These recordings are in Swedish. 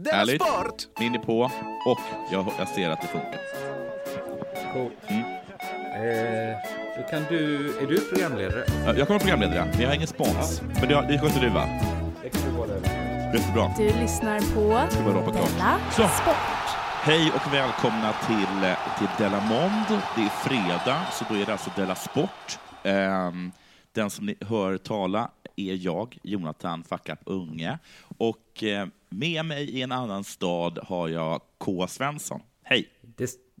Della Härligt. Sport! Min är på och jag, jag ser att det funkar. Cool. Eh, då kan du, är du programledare? Ja, Jag kommer programledare, men jag har ingen spons. Men det, det sköter du va? Det kan du vara det. Jättebra. Du lyssnar på. Della Så. Sport. Hej och välkomna till, till Della Mond. Det är fredag, så då är det alltså Della Sport. Ehm, den som ni hör tala är jag, Jonathan Fackup Unge. Och eh, med mig i en annan stad har jag K. Svensson. Hej!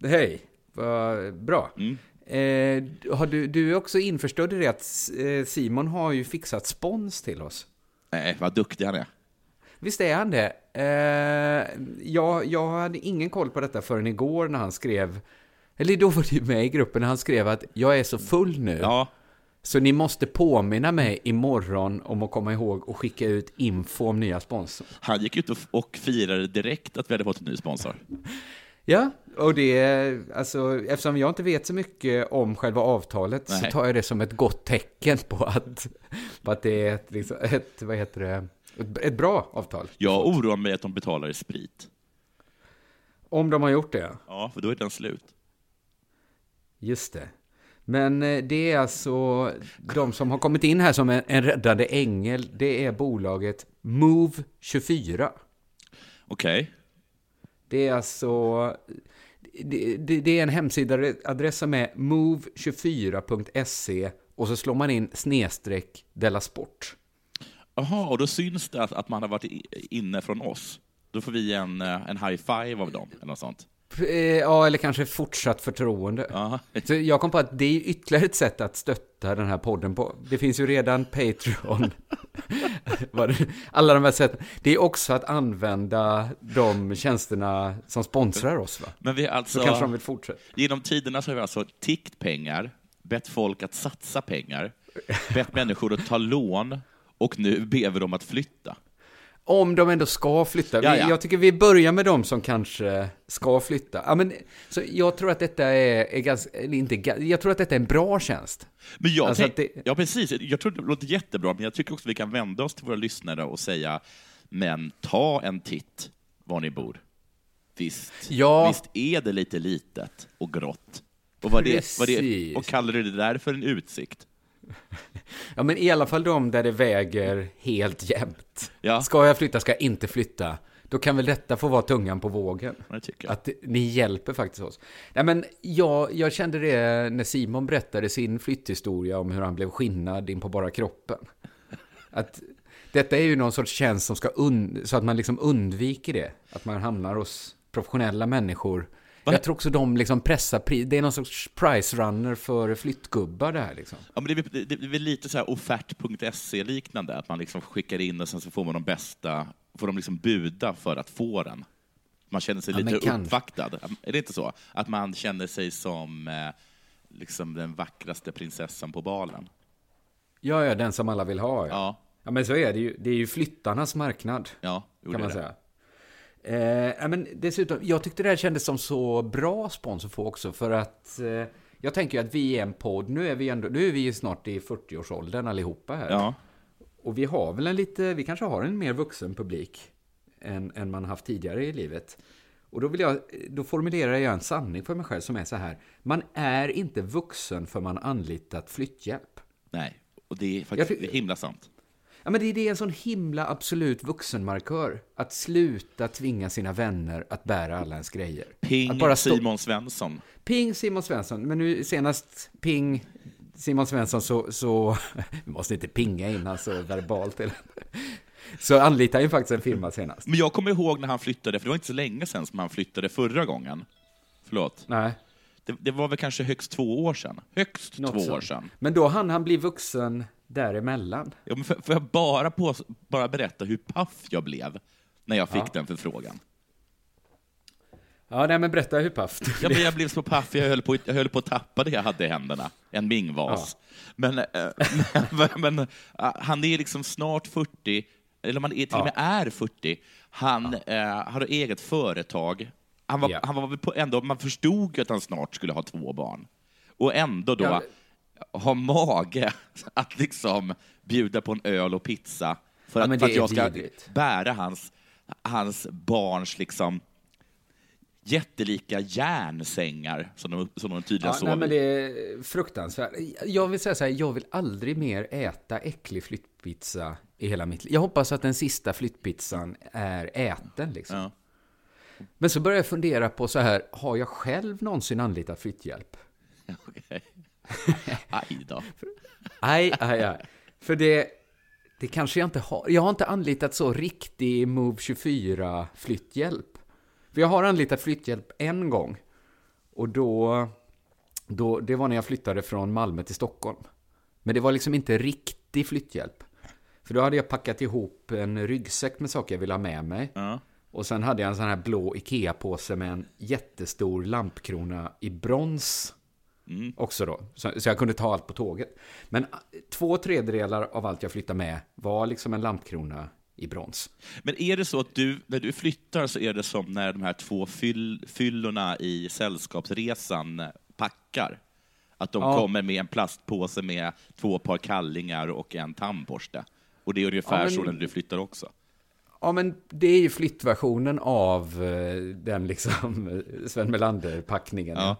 hej, vad bra. Mm. Eh, har du, du är också införstådd i det att eh, Simon har ju fixat spons till oss. Eh, vad duktig han är. Visst är han det? Eh, jag, jag hade ingen koll på detta förrän igår när han skrev, eller då var du med i gruppen när han skrev att jag är så full nu. Ja, Så ni måste påminna mig imorgon om att komma ihåg och skicka ut info om nya sponsor. han gick ut och, firade direkt att vi hade fått en ny sponsor. Ja, och det är, alltså, eftersom jag inte vet så mycket om själva avtalet så Nej. tar jag det som ett gott tecken på att, på att det är ett, liksom, ett, vad heter det, ett, ett bra avtal. Jag oroar mig att de betalar i sprit. Om de har gjort det, Ja, för då är den slut. just det. Men eh, det är alltså de som har kommit in här som en, en räddande ängel, det är bolaget Move24. Okej. Det är alltså... Det, det, det är en hemsidaadress som är move24.se och så slår man in snedstreck Della Sport. Jaha, och då syns det att, att man har varit inne från oss. Då får vi en, eh, en high five av dem, eller något sånt. Eh, Ja, eller kanske fortsatt förtroende. Så jag kom på att det är ytterligare ett sätt att stötta den här podden på. Det finns ju redan Patreon. Alla de här sätten. Det är också att använda de tjänsterna som sponsrar oss, va? Men vi är Så alltså, kanske de vill fortsätta. genom tiderna så har vi alltså tiggt pengar, bett folk att satsa pengar, bett människor att ta lån och nu ber vi dem att flytta. Om de ändå ska flytta. Vi- Ja, ja. Jag tycker vi börjar med de som kanske ska flytta. Ja, men, så jag tror att detta är, är ganska, inte, jag tror att detta är en bra tjänst. Men jag Alltså tänk, att det- Ja, precis. Jag tror det låter jättebra, men jag tycker också vi kan vända oss till våra lyssnare och säga, men ta en titt var ni bor. Visst, Ja. visst är det lite litet och grått. Och vad det, vad det, och kallar du det där för en utsikt? Ja, men i alla fall de där det väger helt jämnt. Ja. Ska jag flytta, ska jag inte flytta? Då kan väl detta få vara tungan på vågen. Att ni hjälper faktiskt oss. Nej, men jag, jag kände det när Simon berättade sin flytthistoria om hur han blev skinnad in på bara kroppen. Att detta är ju någon sorts tjänst som ska und- så att man liksom undviker det. Att man hamnar hos professionella människor. Va? Jag tror också de liksom pressar pris. Det är någon sorts price runner för flyttgubbar det här liksom. Ja, men det, är, det är väl lite så här offert.se-liknande, att man liksom skickar in och sen så får man de bästa, får de liksom buda för att få den. Man känner sig Ja, lite kanske. uppvaktad. Är det inte så? Att man känner sig som eh, liksom den vackraste prinsessan på balen. Ja, ja, den som alla vill ha. Ja, Ja, ja men så är det ju. Det är ju flyttarnas marknad. ja, kan man det. säga. Eh, men dessutom, jag tyckte det här kändes som så bra spons att få också för att eh, jag tänker ju att vi är en podd, nu är vi, ändå, nu är vi snart i 40-årsåldern allihopa här. Ja, Och vi har väl en lite, vi kanske har en mer vuxen publik än, än man haft tidigare i livet. Och då, vill jag, då formulerar jag en sanning för mig själv som är så här. Man är inte vuxen för man anlitat flytthjälp. nej. Och det är faktiskt Jag himla sant. Ja, men det, det är en sån himla absolut vuxenmarkör. Att sluta tvinga sina vänner att bära alla ens grejer. Ping att bara stå- Simon Svensson. Ping Simon Svensson. Men nu senast ping Simon Svensson så... så vi måste inte pinga in han så verbalt. Eller. Så anlitar ju faktiskt en firma senast. Men jag kommer ihåg när han flyttade, för det var inte så länge sedan som han flyttade förra gången. Förlåt. Nej. Det, det var väl kanske högst två år sedan? Högst något två år sedan. Men då hann han bli vuxen däremellan. Ja, men får, jag bara, på, bara berätta hur paff jag blev när jag fick Ja. den förfrågan? Ja, nej, men berätta hur paff du Ja, blev. men jag blev så paff, jag höll, på, jag höll på att tappa det jag hade i händerna. En mingvas. Men, eh, men, men eh, han är liksom snart 40, eller man är, till och med är 40. Han eh, har eget företag. Han var, Ja. han var på, ändå, man förstod ju att han snart skulle ha två barn. Och ändå då Ja, ha mage att liksom bjuda på en öl och pizza för Ja, att, men för att jag ska vidrigt. bära hans, hans barns liksom jättelika järnsängar som de, som de tydligen Ja, sov nej, men det är fruktansvärt. Jag vill säga så här, jag vill aldrig mer äta äcklig flyttpizza i hela mitt liv. Jag hoppas att den sista flyttpizzan är äten liksom. Ja. Men så börjar jag fundera på så här, har jag själv någonsin anlitat flytthjälp? Okej. Aj då. Aj, aj, aj. För det, det kanske jag inte har. Jag har inte anlitat så riktig Move 24 flytthjälp. För jag har anlitat flytthjälp en gång. Och då, då, det var när jag flyttade från Malmö till Stockholm. Men det var liksom inte riktig flytthjälp. För då hade jag packat ihop en ryggsäck med saker jag ville ha med mig. Ja. Och sen hade jag en sån här blå Ikea-påse med en jättestor lampkrona i brons. Också då. Så, så jag kunde ta allt på tåget. Men eh, två tredjedelar av allt jag flyttade med var liksom en lampkrona i brons. Men är det så att du, när du flyttar så är det som när de här två fyll, fyllorna i Sällskapsresan packar? Att de Ja. kommer med en plastpåse med två par kallingar och en tandborste? Och det är ungefär Ja, men- så när du flyttar också? Ja, men det är ju flyttversionen av eh, den liksom eh, Sven Melander-packningen. Ja.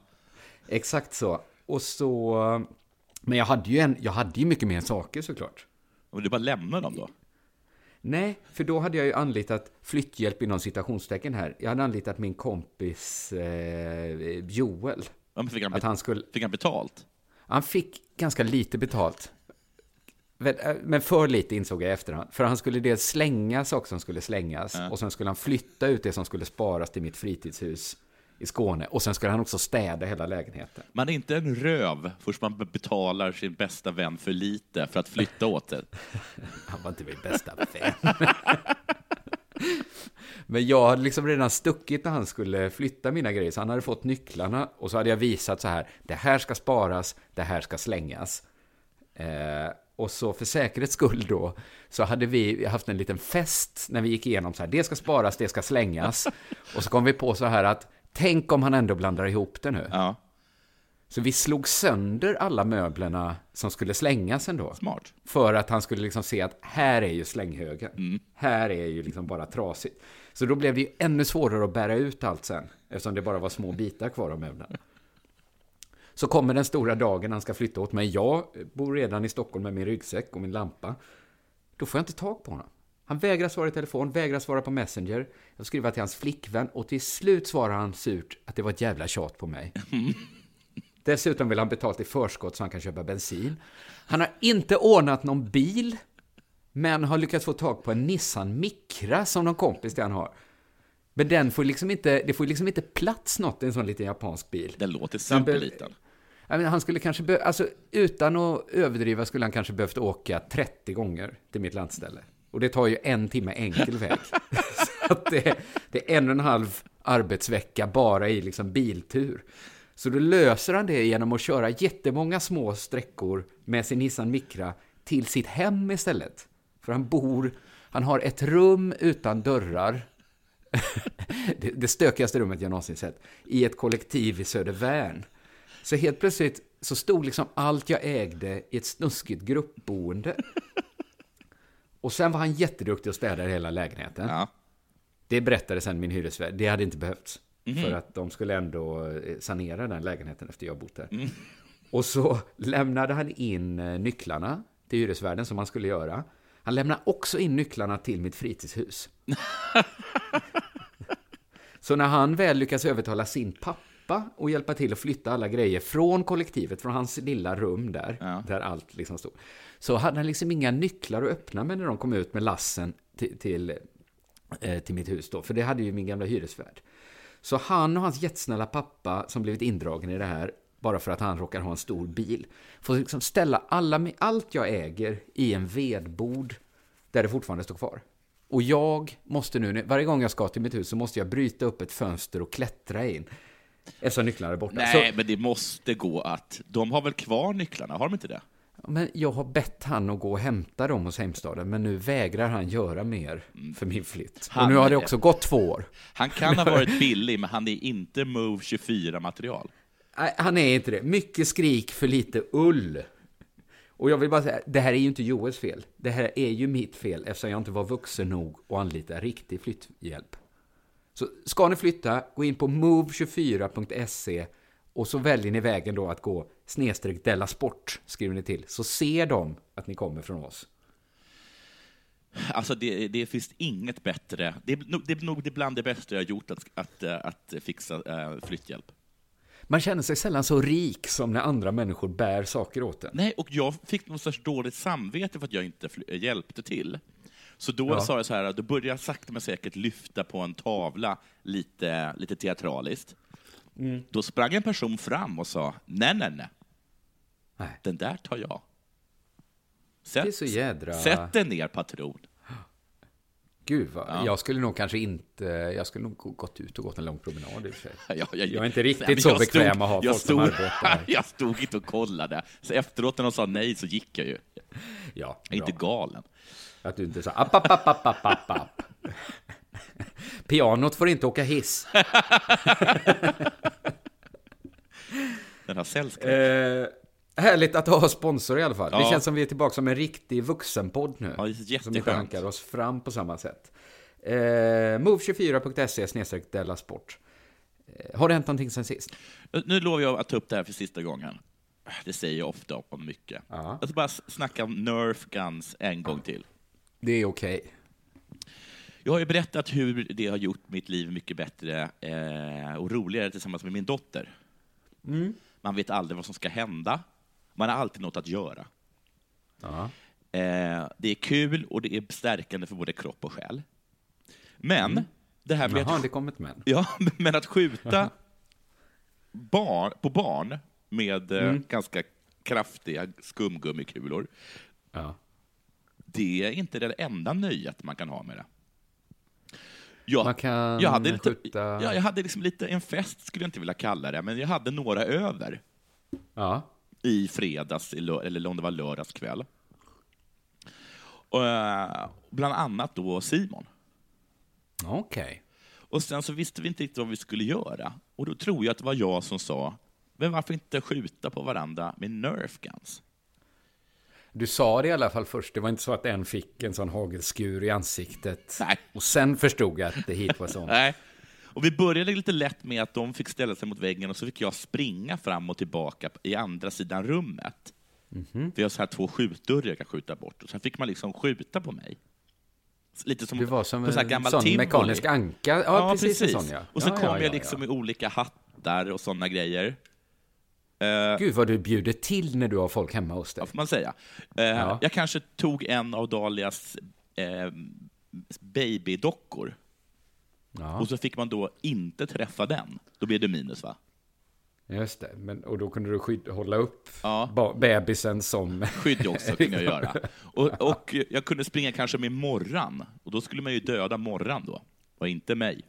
Exakt så. Och så... Men jag hade ju, en, jag hade ju mycket mer saker såklart. Och du bara lämnar dem då? Nej, för då hade jag ju anlitat flytthjälp inom citationstecken här. Jag hade anlitat min kompis eh, Joel. Ja, men Fick han, Att han skulle... fick han betalt? Han fick ganska lite betalt. Men för lite insåg jag i efterhand. För han skulle dels slänga saker som skulle slängas. Och sen skulle han flytta ut det som skulle sparas till mitt fritidshus i Skåne. Och sen skulle han också städa hela lägenheten. Man är inte en röv först man betalar sin bästa vän för lite för att flytta åt det. Han var inte min bästa vän. Men jag hade liksom redan stuckit när han skulle flytta mina grejer. Så han hade fått nycklarna och så hade jag visat så här. Det här ska sparas, det här ska slängas. Eh, och så för säkerhets skull då så hade vi haft en liten fest när vi gick igenom så här. Det ska sparas, det ska slängas. Och så kom vi på så här att tänk om han ändå blandar ihop det nu. Ja, Så vi slog sönder alla möblerna som skulle slängas ändå. smart. För att han skulle liksom se att här är ju slänghögen. Här är ju liksom bara trasigt. Så då blev det ju ännu svårare att bära ut allt sen. Eftersom det bara var små bitar kvar av möblerna. Så kommer den stora dagen han ska flytta åt mig. Jag bor redan i Stockholm med min ryggsäck och min lampa. Då får jag inte tag på honom. Han vägrar svara i telefon, vägrar svara på Messenger. Jag skriver till hans flickvän och till slut svarar han surt att det var ett jävla tjat på mig. Dessutom vill han betalt i förskott så han kan köpa bensin. Han har inte ordnat någon bil, men har lyckats få tag på en Nissan Micra som någon kompis till han har. Men den får liksom inte, det får liksom inte plats något i en sån liten japansk bil. Den låter superliten. Han skulle kanske be- alltså utan att överdriva skulle han kanske behövt åka 30 gånger till mitt landställe. Och det tar ju en timme enkel väg. Så att det, det är en och en halv arbetsvecka bara i liksom biltur. Så då löser han det genom att köra jättemånga små sträckor med sin Nissan Micra till sitt hem istället. För han bor, han har ett rum utan dörrar det, det stökigaste rummet jag någonsin sett, i ett kollektiv i Södervärn. Så helt plötsligt så stod liksom allt jag ägde i ett snuskigt gruppboende. Och sen var han jätteduktig och städade hela lägenheten. Ja. Det berättade sen min hyresvärd. Det hade inte behövts. För att de skulle ändå eh, sanera den lägenheten efter jag bott där. Och så lämnade han in eh, nycklarna till hyresvärden som han skulle göra. Han lämnade också in nycklarna till mitt fritidshus. Så när han väl lyckas övertala sin pappa och hjälpa till att flytta alla grejer från kollektivet, från hans lilla rum där, Ja. där allt liksom stod, så hade han liksom inga nycklar att öppna med när de kom ut med lassen till, till, eh, till mitt hus då, för det hade ju min gamla hyresvärd. Så han och hans jättesnälla pappa, som blivit indragen i det här, bara för att han råkar ha en stor bil, får liksom ställa alla, allt jag äger i en vedbod där det fortfarande står kvar. Och jag måste nu, varje gång jag ska till mitt hus så måste jag bryta upp ett fönster och klättra in. Eftersom nycklarna är borta. Nej, Så, men det måste gå att... De har väl kvar nycklarna, har de inte det? men jag har bett han att gå och hämta dem hos Heimstaden, men nu vägrar han göra mer för min flytt. Han och nu har det också gått två år. Han kan ha varit billig, men han är inte Move 24-material. Nej, han är inte det. Mycket skrik för lite ull. Och jag vill bara säga, det här är ju inte Joels fel. Det här är ju mitt fel eftersom jag inte var vuxen nog att anlita riktig flytthjälp. Så ska ni flytta, gå in på move24.se och så väljer ni vägen då att gå snedstreck Della Sport, skriver ni till. Så ser de att ni kommer från oss. Alltså det, det finns inget bättre. Det är, nog- det är nog det bland det bästa jag har gjort att, att, eh, att fixa äh, flytthjälp. Man känner sig sällan så rik som när andra människor bär saker åt en. Nej, och jag fick något sorts dåligt samvete för att jag inte eh, hjälpte till. Så då Ja. sa jag så här, då började jag sakta men säkert lyfta på en tavla lite, lite teatraliskt. Mm. Då sprang en person fram och sa, nej, nej, nej, Nej. den där tar jag. Sätt, sätt dig ner, patron. Gud vad, Ja. jag skulle nog kanske inte, jag skulle nog gått ut och gått en lång promenad i och för sig. Jag, jag, Jag är inte riktigt men så jag bekväm att ha folk som stod, arbetar. Jag stod inte och kollade. Så efteråt när de sa nej så gick jag ju. Ja, Jag är inte galen. Att du inte sa app, app, app, app, app, app, app. Pianot får inte åka hiss. Den har sällskap. Eh, härligt att ha sponsor i alla fall. Det Ja. känns som vi är tillbaka som en riktig vuxenpodd nu. Ja, det som inte hankar oss fram på samma sätt. Eh, Move24.se snedstreck Della Sport. Eh, har det hänt någonting sen sist? Nu lovar jag att ta upp det här för sista gången. Det säger jag ofta om mycket. Ja. Jag ska bara snacka om Nerf Guns en gång till. Det är okej. Jag har ju berättat hur det har gjort mitt liv mycket bättre eh, och roligare tillsammans med min dotter. Man vet aldrig vad som ska hända. Man har alltid något att göra. Eh, det är kul och det är stärkande för både kropp och själ. Men, det här med Jaha, att, det kom ett men. ja, men att skjuta barn, på barn med eh, ganska kraftiga skumgummikulor, Ja. Det är inte det enda nöjet man kan ha med det. Jag, jag hade lite, skjuta- ja, jag hade liksom lite en fest, skulle jag inte vilja kalla det, men jag hade några över Ja. i fredags, eller om det var lördagskväll. Och, eh, bland annat då Simon. Okej. Och sen så visste vi inte riktigt vad vi skulle göra. Och då tror jag att det var jag som sa, men varför inte skjuta på varandra med Nerf Guns? Du sa det i alla fall först. Det var inte så att en fick en sån hagelskur i ansiktet. Nej. Och sen förstod jag att det hit var sånt. Nej. Och vi började lite lätt med att de fick ställa sig mot väggen och så fick jag springa fram och tillbaka i andra sidan rummet. Vi har så här två skjutdörrar jag kan skjuta bort. Och sen fick man liksom skjuta på mig. Lite som Du var som så en gammal sån mekanisk anka. Ja, precis, en sån ja. Och så ja, kom ja, jag ja, liksom ja. i olika hattar och sådana grejer. Eh, Gud vad du bjuder till när du har folk hemma hos dig. Ja, får man säga. Eh, Ja. Jag kanske tog en av Dalias eh, babydockor Ja, och så fick man då inte träffa den. Då blev det minus, va? just det. Men, och då kunde du skydd, hålla upp Ja. bebisen som... Skydd också kunde jag göra. Och, och jag kunde springa kanske med morran, och då skulle man ju döda morran då, och inte mig.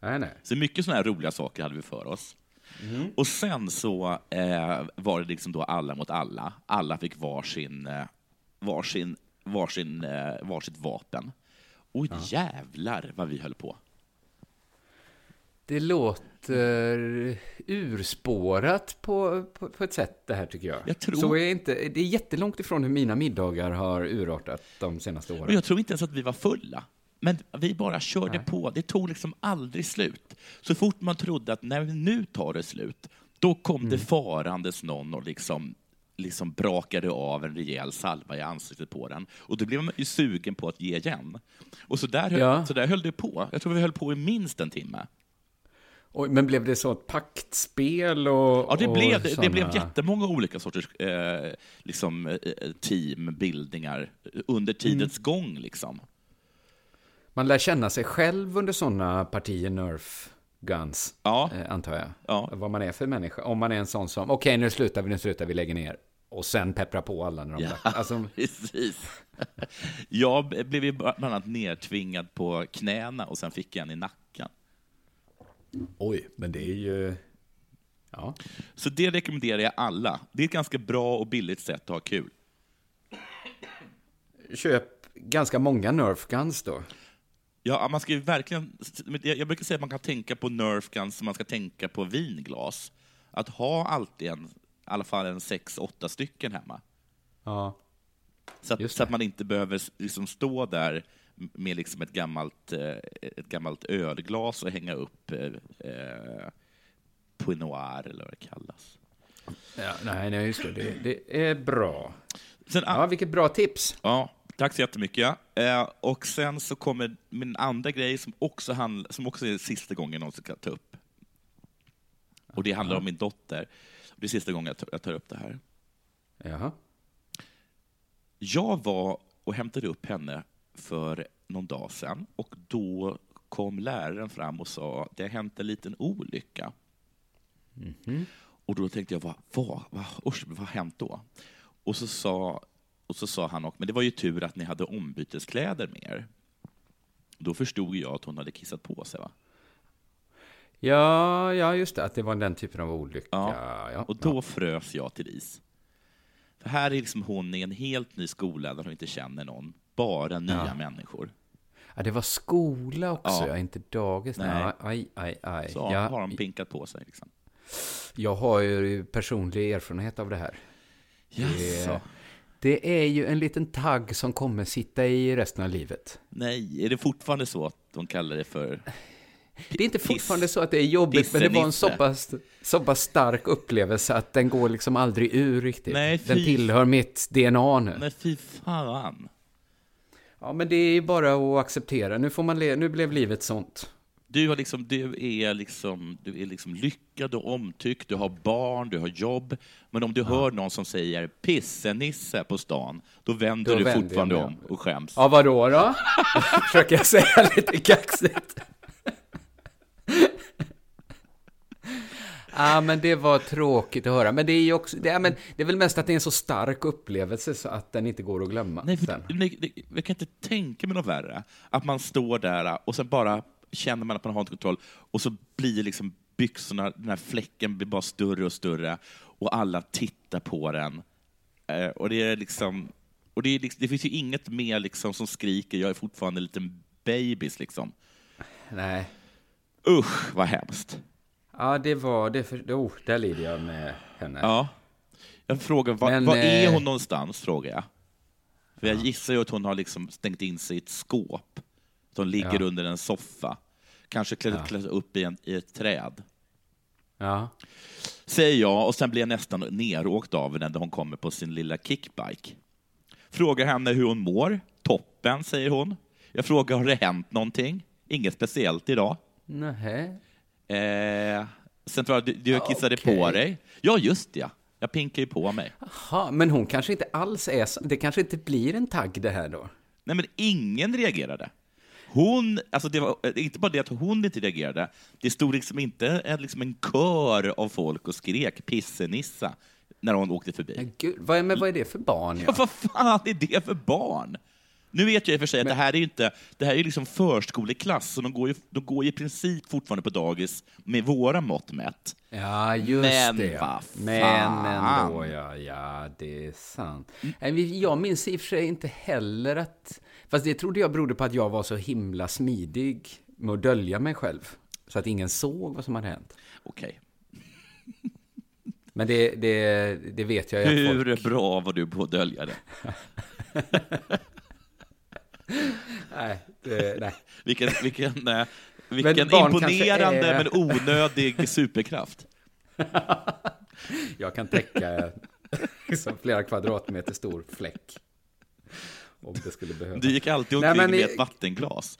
nej, nej. Så mycket sådana här roliga saker hade vi för oss. Och sen så eh, var det liksom då alla mot alla. Alla fick varsin, eh, varsin, varsin, eh, varsitt vapen. Och jävlar vad vi höll på. Det låter urspårat på, på, på ett sätt det här tycker jag. Jag tror- Så är inte, det är jättelångt ifrån hur mina middagar har urartat de senaste åren. Och jag tror inte ens att vi var fulla. Men vi bara körde på. Det tog liksom aldrig slut. Så fort man trodde att när nu tar det slut, då kom det farandes någon och liksom, liksom brakade av en rejäl salva i ansiktet på den. Och då blev man ju sugen på att ge igen. Och så där, höll, Ja. så där höll det på. Jag tror vi höll på i minst en timme. Oj, men blev det så ett paktspel och Ja, det, och blev, det, det såna- blev jättemånga olika sorters eh, liksom, eh, teambildningar under tidens gång. Liksom. Man lär känna sig själv under sådana partier Nerf Guns, Ja. eh, antar jag. Ja. Vad man är för människa. Om man är en sån som, okej nu slutar vi, nu slutar vi, lägger ner. Och sen peppra på alla när de... Ja. Alltså, Precis. Jag blev ju bland annat nedtvingad på knäna och sen fick jag en i nacken. oj, men det är ju... Ja. Så det rekommenderar jag alla. Det är ett ganska bra och billigt sätt att ha kul. Köp ganska många Nerf Guns då. Ja, man ska ju verkligen... Jag brukar säga att man kan tänka på Nerf Guns som man ska tänka på vinglas. Att ha alltid en, i alla fall en sex, åtta stycken hemma. Ja. Så att, så att man inte behöver liksom stå där med liksom ett, gammalt, eh, ett gammalt ölglas och hänga upp eh, eh, Pinot Noir, eller vad det kallas. ja nej, nej, just det. det. Det är bra. Sen, Ja, vilket bra tips. Ja, tack så jättemycket. Eh, och sen så kommer min andra grej som också, handl- som också är sista gången jag ska ta upp. Och det handlar om min dotter. Det är sista gången jag tar, jag tar upp det här. Jaha. Jag var och hämtade upp henne för någon dag sedan och då kom läraren fram och sa det har hänt en liten olycka. Och då tänkte jag, vad, vad, vad, usch, vad har hänt då? Och så sa, och så sa han också, men det var ju tur att ni hade ombyteskläder med er. Då förstod jag att hon hade kissat på sig. Va? Ja, ja, just det. Att det var den typen av olycka. Ja. Ja, Och då frös jag till is. För här är liksom hon i en helt ny skola där hon inte känner någon. Bara nya Ja. människor. ja, det var skola också, Ja. ja. inte dagis. Nej. Nej. Aj, aj, aj. Så ja, har de pinkat på sig. Liksom. jag har ju personlig erfarenhet av det här. Jaså? Det är ju en liten tagg som kommer sitta i resten av livet. Nej, är det fortfarande så att de kallar det för... Det är inte fortfarande så att det är jobbigt, men det var en så pass, så pass stark upplevelse att den går liksom aldrig ur riktigt. Nej, den tillhör mitt DNA nu. Nej, fy fan. Ja, men det är bara att acceptera. Nu, får man le- nu blev livet sånt. Du, har liksom, du, är liksom, du är liksom lyckad och omtyckt, du har barn, du har jobb. Men om du hör någon som säger pissenisse på stan, då vänder Då du vänder fortfarande om och skäms. Ja, vadå då? Försöker jag säga lite kaxigt. Ja, men det var tråkigt att höra. Men det är ju också, det är, men det är väl mest att det är en så stark upplevelse så att den inte går att glömma. Nej, sen. nej, det- jag kan inte tänka mig något värre. Att man står där och sen bara känner man att man har en kontroll och så blir liksom byxorna, den här fläcken blir bara större och större och alla tittar på den. Eh, och det är liksom, och det, är liksom, det finns ju inget mer liksom som skriker jag är fortfarande en liten babys liksom. Nej. Usch, vad hemskt. Ja, det var, det för, oh, där lider jag med henne. Ja. Jag frågar, var, Men, var är eh, hon någonstans? frågar jag. För jag gissar ju att hon har liksom stängt in sig i ett skåp. Att hon ligger Ja. under en soffa. Kanske klätt, Ja. klätt upp i, en, i ett träd. Ja. Säger jag och sen blir jag nästan neråkt av henne när hon kommer på sin lilla kickbike. Frågar henne hur hon mår. Toppen, säger hon. Jag frågar, har det hänt någonting? Inget speciellt idag. Nähä. Eh, sen tror jag, du, du kissade Okej. på dig. Ja, just det. ja. Jag pinkar ju på mig. Jaha, men hon kanske inte alls är så, det kanske inte blir en tagg det här då? Nej, men ingen reagerade. Hon, alltså det var eh, inte bara det att hon inte reagerade, det stod liksom inte en, liksom en kör av folk och skrek pissenissa när hon åkte förbi. Men gud, vad är, men vad är det för barn? Ja. Ja? Vad fan är det för barn? Nu vet jag i och för sig att det här är ju inte, det här är liksom förskoleklass, så de går ju, de går i princip fortfarande på dagis med våra mått mätt. Ja, just Men det. Men fan. ändå, ja. Ja, det är sant. Jag minns i och för sig inte heller att... Fast det trodde jag berodde på att jag var så himla smidig med att dölja mig själv. Så att ingen såg vad som hade hänt. Okej. Men det, det, det vet jag ju att folk... Hur bra var du på att dölja det? Nej, det, nej. Vilken, vilken, eh, vilken kanske imponerande är- men onödig superkraft. Jag kan täcka liksom flera kvadratmeter stor fläck. Om det skulle behövas. Du gick alltid Nej, omkring men med ett vattenglas.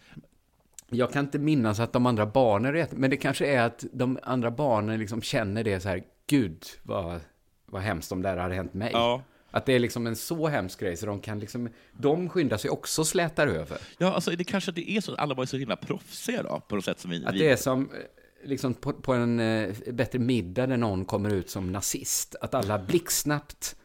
Jag kan inte minnas att de andra barnen vet, men det kanske är att de andra barnen liksom känner det så här, gud vad, vad hemskt om det här hade hänt mig. Ja. Att det är liksom en så hemsk grej så de kan liksom, de skyndar sig också slätar över. Ja, alltså det kanske det är så att alla var så himla proffsiga då, på något sätt som vi... Att det är som eh, liksom på, på en eh, bättre middag där någon kommer ut som nazist. Att alla blixtsnabbt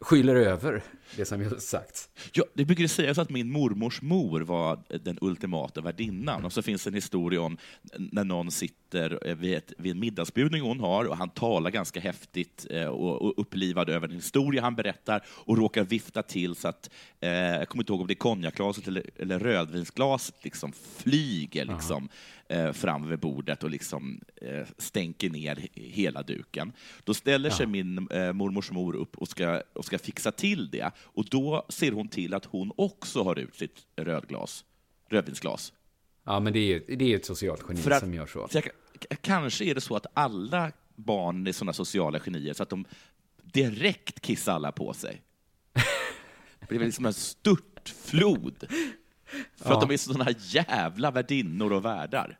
skyller över det som jag sagt. Ja, det brukar sägas att min mormors mor var den ultimata värdinnan. Och så finns en historia om när någon sitter vid, ett, vid en middagsbjudning hon har och han talar ganska häftigt eh, och, upplivad över en historia han berättar och råkar vifta till så att, eh, jag kommer inte ihåg om det är konjakglaset eller, eller rödvinsglaset liksom flyger liksom, eh, fram vid bordet och liksom eh, stänker ner he- hela duken. Då ställer sig min eh, mormors mor upp och ska, och ska fixa till det. Och då ser hon till att hon också har ut sitt rödglas, rödvinsglas. Ja, men det är ju det är ett socialt geni att- som gör så. Jag, kanske är det så att alla barn är sådana sociala genier så att de direkt kissar alla på sig. Det blir liksom en störtflod. För att de är sådana jävla värdinnor och värdar.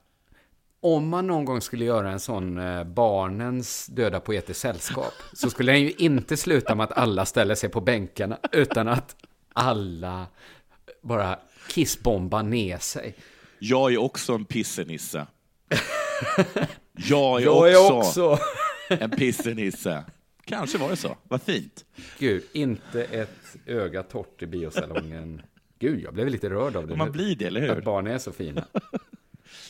Om man någon gång skulle göra en sån eh, barnens döda poeters sällskap så skulle den ju inte sluta med att alla ställer sig på bänkarna utan att alla bara kissbombar ner sig. Jag är också en pissenisse. Jag är, Jag är också, också... en pissenisse. Kanske var det så. Vad fint. Gud, inte ett öga torrt i biosalongen. Gud, jag blev lite rörd av det Man blir det, eller hur? Att barn är så fina.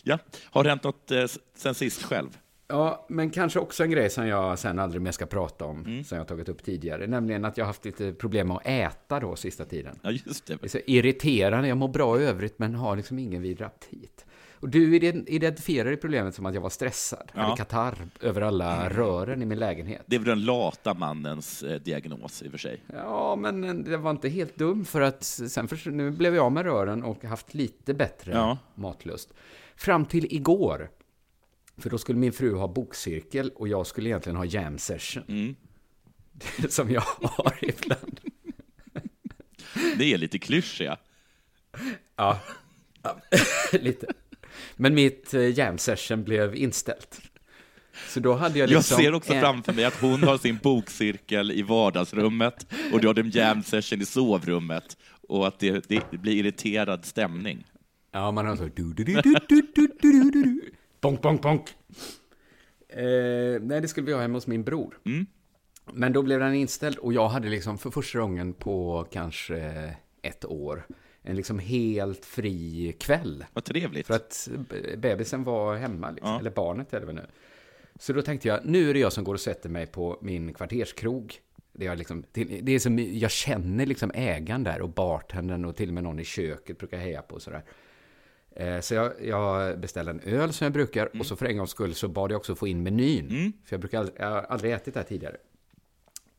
Ja. Har det hänt något eh, sen sist själv? Ja, men kanske också en grej som jag sen aldrig mer ska prata om, Mm. som jag tagit upp tidigare, nämligen att jag haft lite problem med att äta då sista tiden. Ja, just det. Det är så irriterande, jag mår bra i övrigt men har liksom ingen vidare aptit. Och du ident- identifierade problemet som att jag var stressad, Ja. hade katarr över alla rören i min lägenhet. Det är väl den lata mannens eh, diagnos i och för sig. Ja, men det var inte helt dum för att sen för, nu blev jag av med rören och haft lite bättre Ja. matlust. Fram till igår. För då skulle min fru ha bokcirkel och jag skulle egentligen ha jam session. Mm. Som jag har ibland. Det är lite klyschiga. Ja, ja lite. Men mitt eh, jam session blev inställt. Så då hade jag liksom... Jag ser också en... framför mig att hon har sin bokcirkel i vardagsrummet och du har din jam session i sovrummet och att det, det blir irriterad stämning. Ja, man har så... Bonk, bonk, bonk. Eh, nej, det skulle vi ha hemma hos min bror. Mm. Men då blev den inställd och jag hade liksom för första gången på kanske ett år en liksom helt fri kväll. Vad trevligt. För att be- bebisen var hemma, liksom. Ja. eller barnet är det väl nu. Så då tänkte jag, nu är det jag som går och sätter mig på min kvarterskrog. Det är, liksom, det är som, jag känner liksom ägaren där och bartendern och till och med någon i köket brukar heja på och sådär. Eh, Så jag, jag beställde en öl som jag brukar och så för en gångs skull så bad jag också få in menyn. För jag, brukar aldrig, jag har aldrig ätit det här tidigare.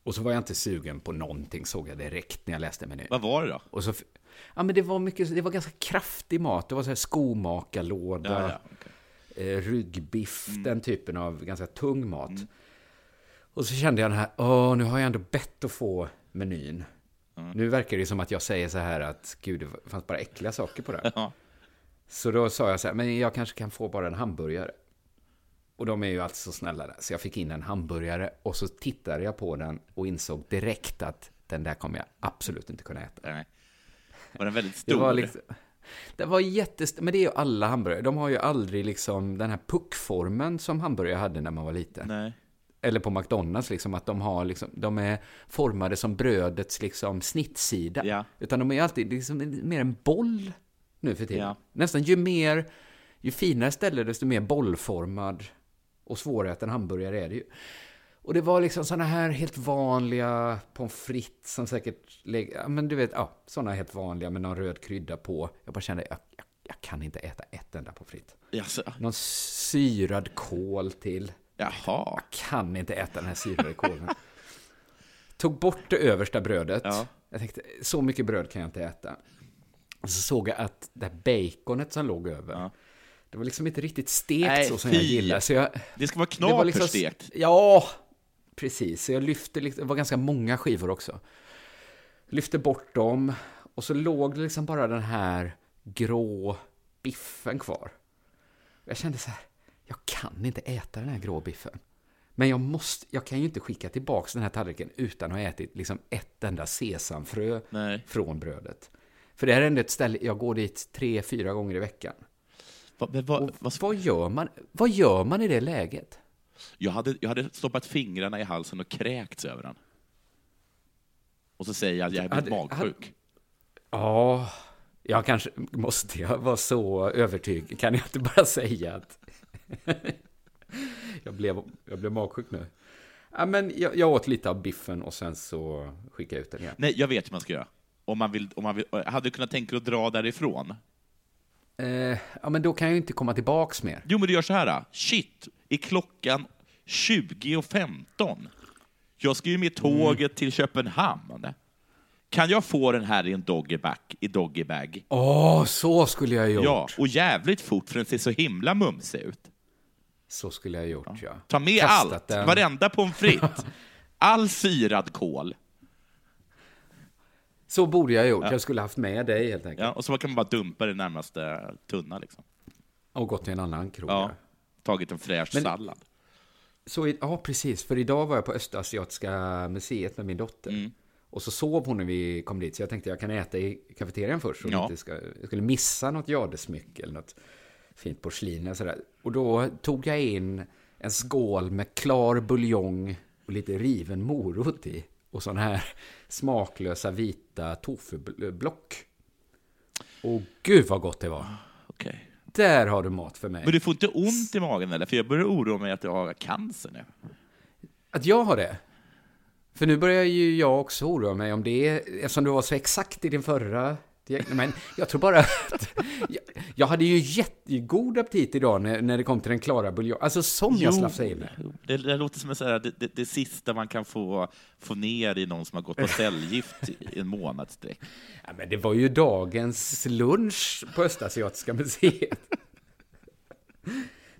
Och så var jag inte sugen på någonting såg jag direkt när jag läste menyn. Vad var det då? Och så, ja men det var mycket, det var ganska kraftig mat. Det var så här skomakarlåda, Ja, ja, okej. eh, ryggbiff, den typen av ganska tung mat. Och så kände jag den här, åh, nu har jag ändå bett att få menyn. Nu verkar det som att jag säger så här att, gud, det fanns bara äckliga saker på det. Ja. Så då sa jag så här, men jag kanske kan få bara en hamburgare. Och de är ju alltid så snälla där. Så jag fick in en hamburgare och så tittade jag på den och insåg direkt att den där kommer jag absolut inte kunna äta. Nej. Var den väldigt Det stor? var liksom... Det var jättest... Men det är ju alla hamburgare. De har ju aldrig liksom den här puckformen som hamburgare hade när man var liten. Nej. Eller på McDonalds liksom, att de har liksom, de är formade som brödets liksom snittsida. Ja. Utan de är alltid liksom mer en boll nu för tiden. Ja. Nästan ju mer, ju finare ställe desto mer bollformad och svåräten hamburgare är det ju. Och det var liksom sådana här helt vanliga pommes frites som säkert, lägger- men du vet, ja, sådana helt vanliga med någon röd krydda på. Jag bara kände, jag, jag, jag kan inte äta ett enda pommes frites. Jaså? Någon syrad kål till Jaha. kan inte äta den här syrade kålen. Tog bort det översta brödet. Ja. Jag tänkte, så mycket bröd kan jag inte äta. Och så såg jag att det här baconet som låg över, Ja. det var liksom inte riktigt stekt Nej, så som jag fy. gillar. Så jag, Det ska vara var liksom- knaperstekt. Ja, precis. Så jag lyfte, liksom- det var ganska många skivor också. Lyfte bort dem och så låg det liksom bara den här grå biffen kvar. Jag kände så här, jag kan inte äta den här grå biffen. Men jag, måste, jag kan ju inte skicka tillbaka den här tallriken utan att ha ätit liksom ett enda sesamfrö Nej. från brödet. För det här är ändå ett ställe, jag går dit tre, fyra gånger i veckan. Vad, Och vad, vad, gör man, vad gör man i det läget? Jag, hade, jag hade stoppat fingrarna i halsen och kräkts över den. Och så säger jag att jag är Hade- magsjuk. Ja, jag kanske måste jag vara så övertygad. Kan jag inte bara säga att jag, blev, jag blev magsjuk nu? Ja, men jag, jag åt lite av biffen och sen så skickade jag ut den igen. Nej, jag vet hur man ska göra. Om man vill, om man vill, hade du kunnat tänka dig att dra därifrån? Eh, ja, men då kan jag ju inte komma tillbaks mer. Jo, men du gör så här. Shit, är klockan 20.15? Jag ska ju med tåget till Köpenhamn. Kan jag få den här i en doggyback, i doggybag? Åh, så skulle jag ha gjort. Ja, och jävligt fort för den ser så himla mumsig ut. Så skulle jag ha gjort, ja. Ta med Kastat allt, den. varenda pommes frites, all syrad kål. Så borde jag ha gjort. Jag skulle ha haft med dig helt enkelt. Ja, och så kan man bara dumpa det närmaste tunna. Liksom. Och gått till en annan krog. Ja, Ja. tagit en fräsch Men- sallad. Så, i- ja, precis. För idag var jag på Östasiatiska museet med min dotter. Mm. Och så sov hon när vi kom dit, så jag tänkte jag kan äta i kafeterian först. Så Ja. jag inte ska, jag skulle missa något jadesmycke eller något fint porslin. Och, sådär. och då tog jag in en skål med klar buljong och lite riven morot i. Och sådana här smaklösa vita tofublock. Och gud vad gott det var. Okej. Där har du mat för mig. Men du får inte ont i magen eller? För jag börjar oroa mig att du har cancer nu. Att jag har det? För nu börjar ju jag också oroa mig om det, eftersom du var så exakt i din förra... Men jag tror bara att... Jag, jag hade ju jättegod aptit idag när, när det kom till den klara buljongen. Alltså som jag slafsade i mig. det, det låter som här, det, det, det sista man kan få, få ner i någon som har gått på cellgift i en månadssträck. Ja, men det var ju dagens lunch på Östasiatiska museet.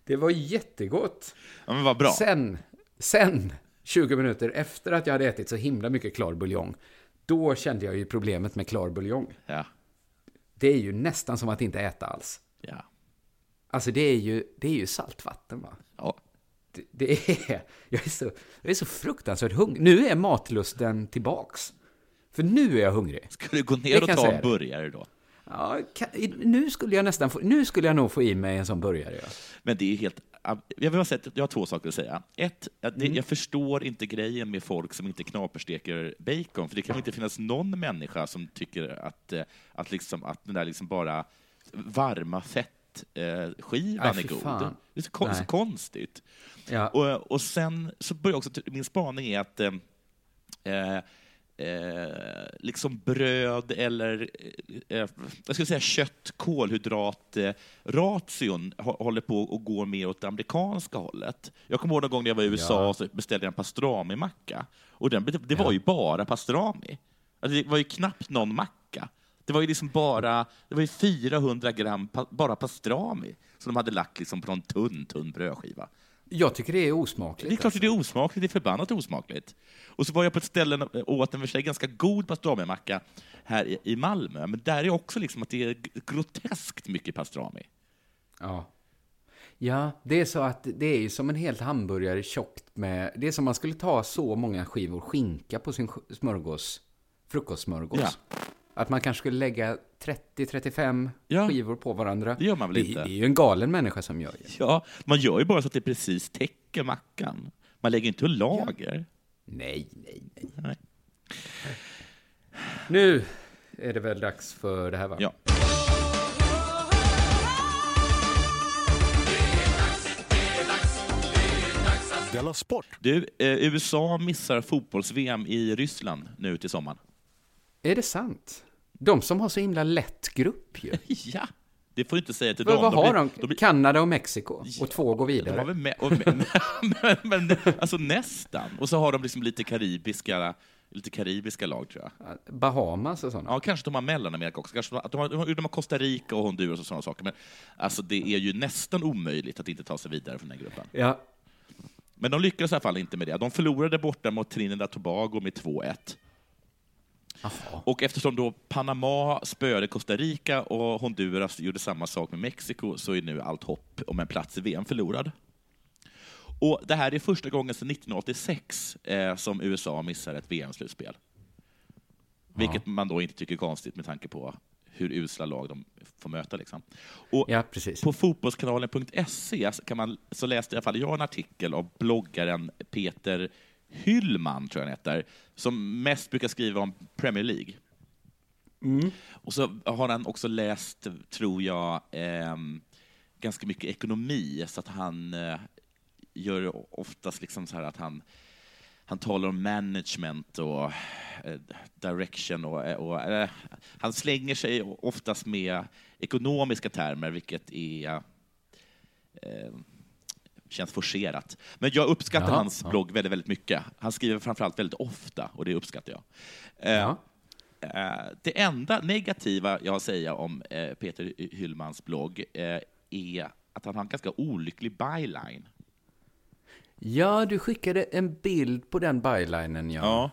Det var jättegott. Ja, men vad bra. Sen, sen, 20 minuter efter att jag hade ätit så himla mycket klar buljong, då kände jag ju problemet med klar buljong. Ja, Det är ju nästan som att inte äta alls. ja, Alltså det är ju, det är ju saltvatten va? ja. Det, det är, jag är så, jag är så fruktansvärt hungrig. Nu är matlusten tillbaks. För nu är jag hungrig. Ska du gå Det ner och ta en burgare då? Ja, kan, nu skulle jag nästan få, nu skulle jag nog få i mig en sån burgare. Ja. Men det är helt... Jag, vill bara säga, att jag har två saker att säga. Ett, att Mm. det, jag förstår inte grejen med folk som inte knapersteker bacon, för det kan inte finnas någon människa som tycker att, eh, att, liksom, att den där liksom bara varma fettskivan eh, är god. fan. Det är så, kon- så konstigt. Ja. Och, och sen så börjar också, min spaning är att eh, eh, liksom bröd eller eh, eh, jag skulle säga kött, kolhydrat, eh, ration hå- håller på att gå mer åt det amerikanska hållet. Jag kommer ihåg någon gång när jag var i USA Ja. så beställde jag en pastrami-macka. Och den, det var Ja. ju bara pastrami. Alltså det var ju knappt någon macka. Det var ju liksom bara det var ju 400 gram pa, bara pastrami som de hade lagt liksom på en tunn, tunn brödskiva. Jag tycker det är osmakligt. Det är klart att det är osmakligt, det är förbannat osmakligt. Och så var jag på ett ställe och åt en för sig ganska god pastrami-macka här i- Malmö, men där är också liksom att det är groteskt mycket pastrami. Ja. Ja, det är så att det är ju som en helt hamburgare tjockt med... Det är som man skulle ta så många skivor skinka på sin smörgås, frukostsmörgås. Ja. Att man kanske skulle lägga 30-35 Ja. skivor på varandra. Det gör man väl det, inte? Det är ju en galen människa som gör det. Ja, man gör ju bara så att det precis täcker mackan. Man lägger inte lager. Nej, nej, nej. Nej. Nu är det väl dags för det här va? Ja. Della Sport! Du, eh, USA missar fotbolls-VM i Ryssland nu till sommaren. Är det sant? De som har så himla lätt grupp ju. Ja, det får du inte säga till dem. vad har de? blir- Kanada och Mexiko. Ja, Och två går vidare. med, och med, men, men, alltså nästan. Och så har de liksom lite karibiska, lite karibiska lag, tror jag. Bahamas och sådana. Ja, kanske de har Mellanamerika också. Kanske de, har- de, har, de har Costa Rica och Honduras och sådana saker. Men alltså, det är ju nästan omöjligt att inte ta sig vidare från den gruppen. Ja. Men de lyckades i alla fall inte med det. De förlorade borta mot Trinidad Tobago med 2-1. Jaha. Och eftersom då Panama spöade Costa Rica och Honduras gjorde samma sak med Mexiko så är nu allt hopp om en plats i VM förlorad. Och det här är första gången sedan 1986 eh, som USA missar ett VM-slutspel. Vilket man då inte tycker är konstigt med tanke på hur usla lag de får möta. Liksom. Och Ja, på fotbollskanalen.se kan man, så läste i alla fall jag en artikel av bloggaren Peter Hyllman, tror jag han heter, som mest brukar skriva om Premier League. Och så har han också läst, tror jag, ehm, ganska mycket ekonomi, så att han eh, gör oftast liksom så här att han han talar om management och eh, direction och, och eh, han slänger sig oftast med ekonomiska termer, vilket är eh, känns forcerat. Men jag uppskattar Jaha, hans ja. blogg väldigt, väldigt mycket. Han skriver framförallt väldigt ofta och det uppskattar jag. Eh, Ja. Eh, Det enda negativa jag har att säga om eh, Peter Hyllmans blogg eh, är att han har en ganska olycklig byline. Ja, du skickade en bild på den bylinen, ja.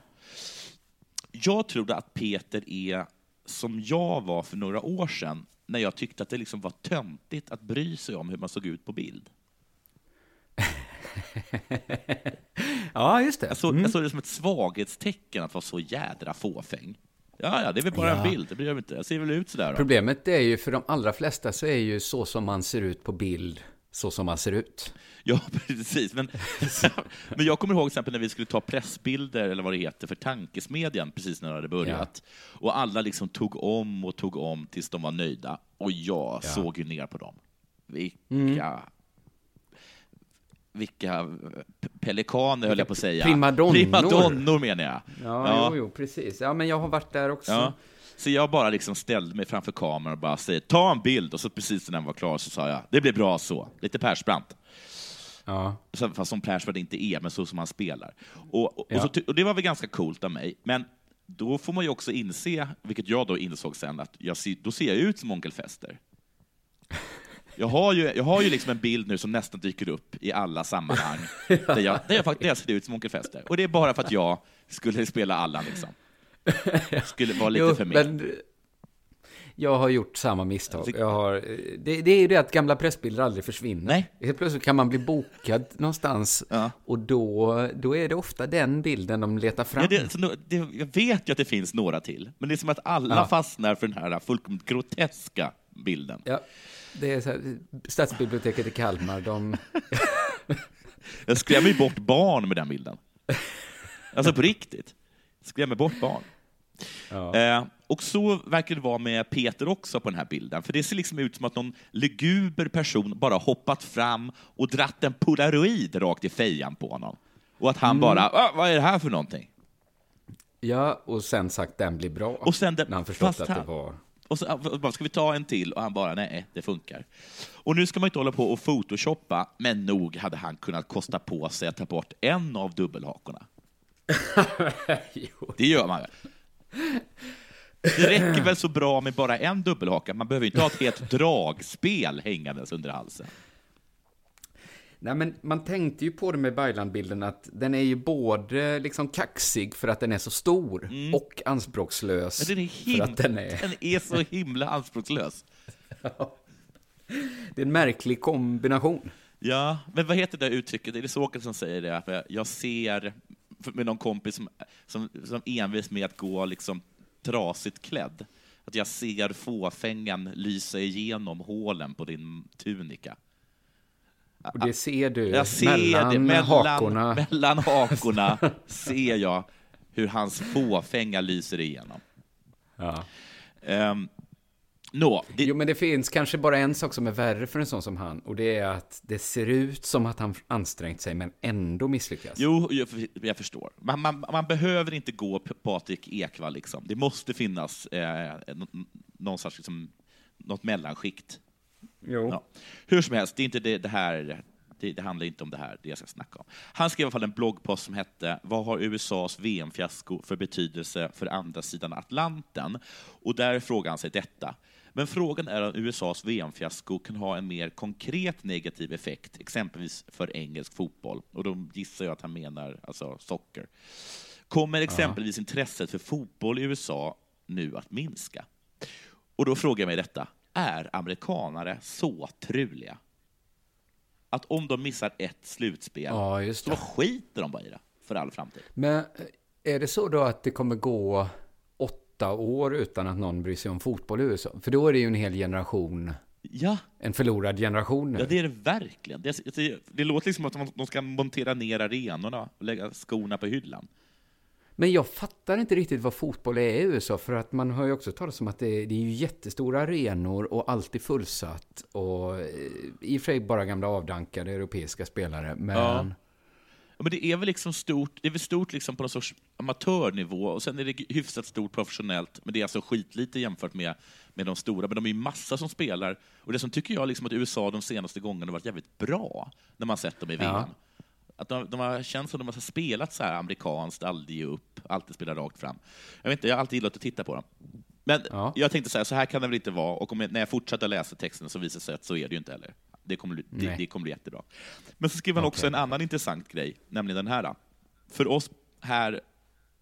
Jag trodde att Peter är som jag var för några år sedan, när jag tyckte att det liksom var töntigt att bry sig om hur man såg ut på bild. Ja, just det. Jag såg, Mm. jag såg det som ett svaghetstecken att vara så jädra fåfäng. Ja, ja, det är väl bara Ja. en bild, det bryr jag inte. Jag ser väl ut sådär. Då. Problemet är ju för de allra flesta så är ju så som man ser ut på bild så som man ser ut. Ja, precis. Men, men jag kommer ihåg till exempel när vi skulle ta pressbilder, eller vad det heter, för Tankesmedjan, precis när det hade börjat. Och alla liksom tog om och tog om tills de var nöjda. Och jag Ja. såg ju ner på dem. Vilka... Mm. Vilka p- pelikaner, höll jag på att säga. primadonnor. Primadonnor menar jag. Ja, Jo, jo, precis. Ja, men jag har varit där också. Ja. Så jag bara liksom ställde mig framför kameran och bara säger ta en bild, och så precis när den var klar så sa jag det blir bra så. Lite Persbrandt. Ja. Fast som Persbrandt inte är, men så som han spelar. Och, och, Ja. och, så, och det var väl ganska coolt av mig, men då får man ju också inse, vilket jag då insåg sen, att jag då ser jag ut som Onkel Fester. Jag har, ju, jag har ju liksom en bild nu som nästan dyker upp i alla sammanhang, där, jag, där, jag, där jag ser ut som Onkel Fester. Och det är bara för att jag skulle spela Allan, liksom. Skulle vara lite Jo, för mig. men jag har gjort samma misstag. Jag har, det, det är ju det att gamla pressbilder aldrig försvinner. Nej. Helt plötsligt kan man bli bokad någonstans Ja. och då, då är det ofta den bilden de letar fram. Ja, det, så, det, jag vet ju att det finns några till, men det är som att alla Ja. fastnar för den här fullkomligt groteska bilden. Ja, det är så här, Stadsbiblioteket i Kalmar, de... Jag skrämmer ju bort barn med den bilden. Alltså på riktigt. Skrämmer bort barn. Ja. Eh, och så verkar det vara med Peter också på den här bilden, för det ser liksom ut som att någon luguber person bara hoppat fram och dratt en polaroid rakt i fejan på honom. Och att han Mm. bara, "Ah, vad är det här för någonting? ja, och sen sagt den blir bra. Och sen det- när han förstått att han- det var... Och så och bara, ska vi ta en till? Och han bara, nej, det funkar. Och nu ska man inte hålla på och photoshoppa, men nog hade han kunnat kosta på sig att ta bort en av dubbelhakorna. Det gör man väl? Det räcker väl så bra med bara en dubbelhaka? Man behöver inte ha ett helt dragspel hängandes under halsen. Nej, men man tänkte ju på det med Bayland-bilden att den är ju både liksom kaxig för att den är så stor och anspråkslös Mm. Men den är, för him- att den är... den är så himla anspråkslös. Det är en märklig kombination. Ja, men vad heter det där uttrycket? Är det Sokrates som säger det? Jag ser, med någon kompis som, som, som envis med att gå liksom trasigt klädd, att jag ser fåfängan lysa igenom hålen på din tunika. Och det ser du Jag ser mellan, det, mellan hakorna. mellan hakorna ser jag hur hans fåfänga lyser igenom. Ja. Um, Nå, det, Jo, men det finns kanske bara en sak som är värre för en sån som han. Och det är att det ser ut som att han ansträngt sig, men ändå misslyckas. Jo, jag, förstår. Man, man, man behöver inte gå Patrik Ekwall. Liksom. Det måste finnas eh, nå- någon sorts, liksom, något mellanskikt. Jo. Ja. Hur som helst, det, är inte det, det här det, det handlar inte om det här, det jag ska snacka om. Han skrev i alla fall en bloggpost som hette Vad har USAs VM-fiasko för betydelse för andra sidan Atlanten? Och där frågar han sig detta. Men frågan är om USAs VM-fiasko kan ha en mer konkret negativ effekt, exempelvis för engelsk fotboll. Och då gissar jag att han menar alltså socker. Kommer exempelvis intresset för fotboll i USA nu att minska? Och då frågar jag mig detta. Är amerikanare så truliga? Att om de missar ett slutspel, Ja, just så skiter de bara i det för all framtid. Men eh, är det så då att det kommer gå åtta år utan att någon bryr sig om fotboll i USA? För då är det ju en hel generation, Ja, en förlorad generation nu. ja det är det verkligen. Det, det, det låter liksom att de ska montera ner arenorna och lägga skorna på hyllan. Men jag fattar inte riktigt vad fotboll är i USA, för att man hör ju också talas om att det, det är ju jättestora arenor och alltid fullsatt. Och eh, i och för sig bara gamla avdankade europeiska spelare, men... Ja. Ja, men det är väl liksom stort, det är väl stort liksom på någon sorts amatörnivå och sen är det hyfsat stort professionellt, men det är alltså skitlite jämfört med, med de stora. Men de är ju massa som spelar. Och det som tycker jag liksom att USA de senaste gångerna har varit jävligt bra när man sett dem i VM. Ja. Att de, de har känts som de har spelat så här amerikanskt, aldrig ge upp, alltid spela rakt fram. Jag vet inte, jag har alltid gillat att titta på dem. Men Ja. jag tänkte så här, så här kan det väl inte vara, och om jag, när jag fortsätter läsa texten så visar det sig att så är det ju inte heller. Det kommer, bli- det, det kommer bli jättebra. Men så skriver han också Okej. en annan intressant grej, nämligen den här. För oss här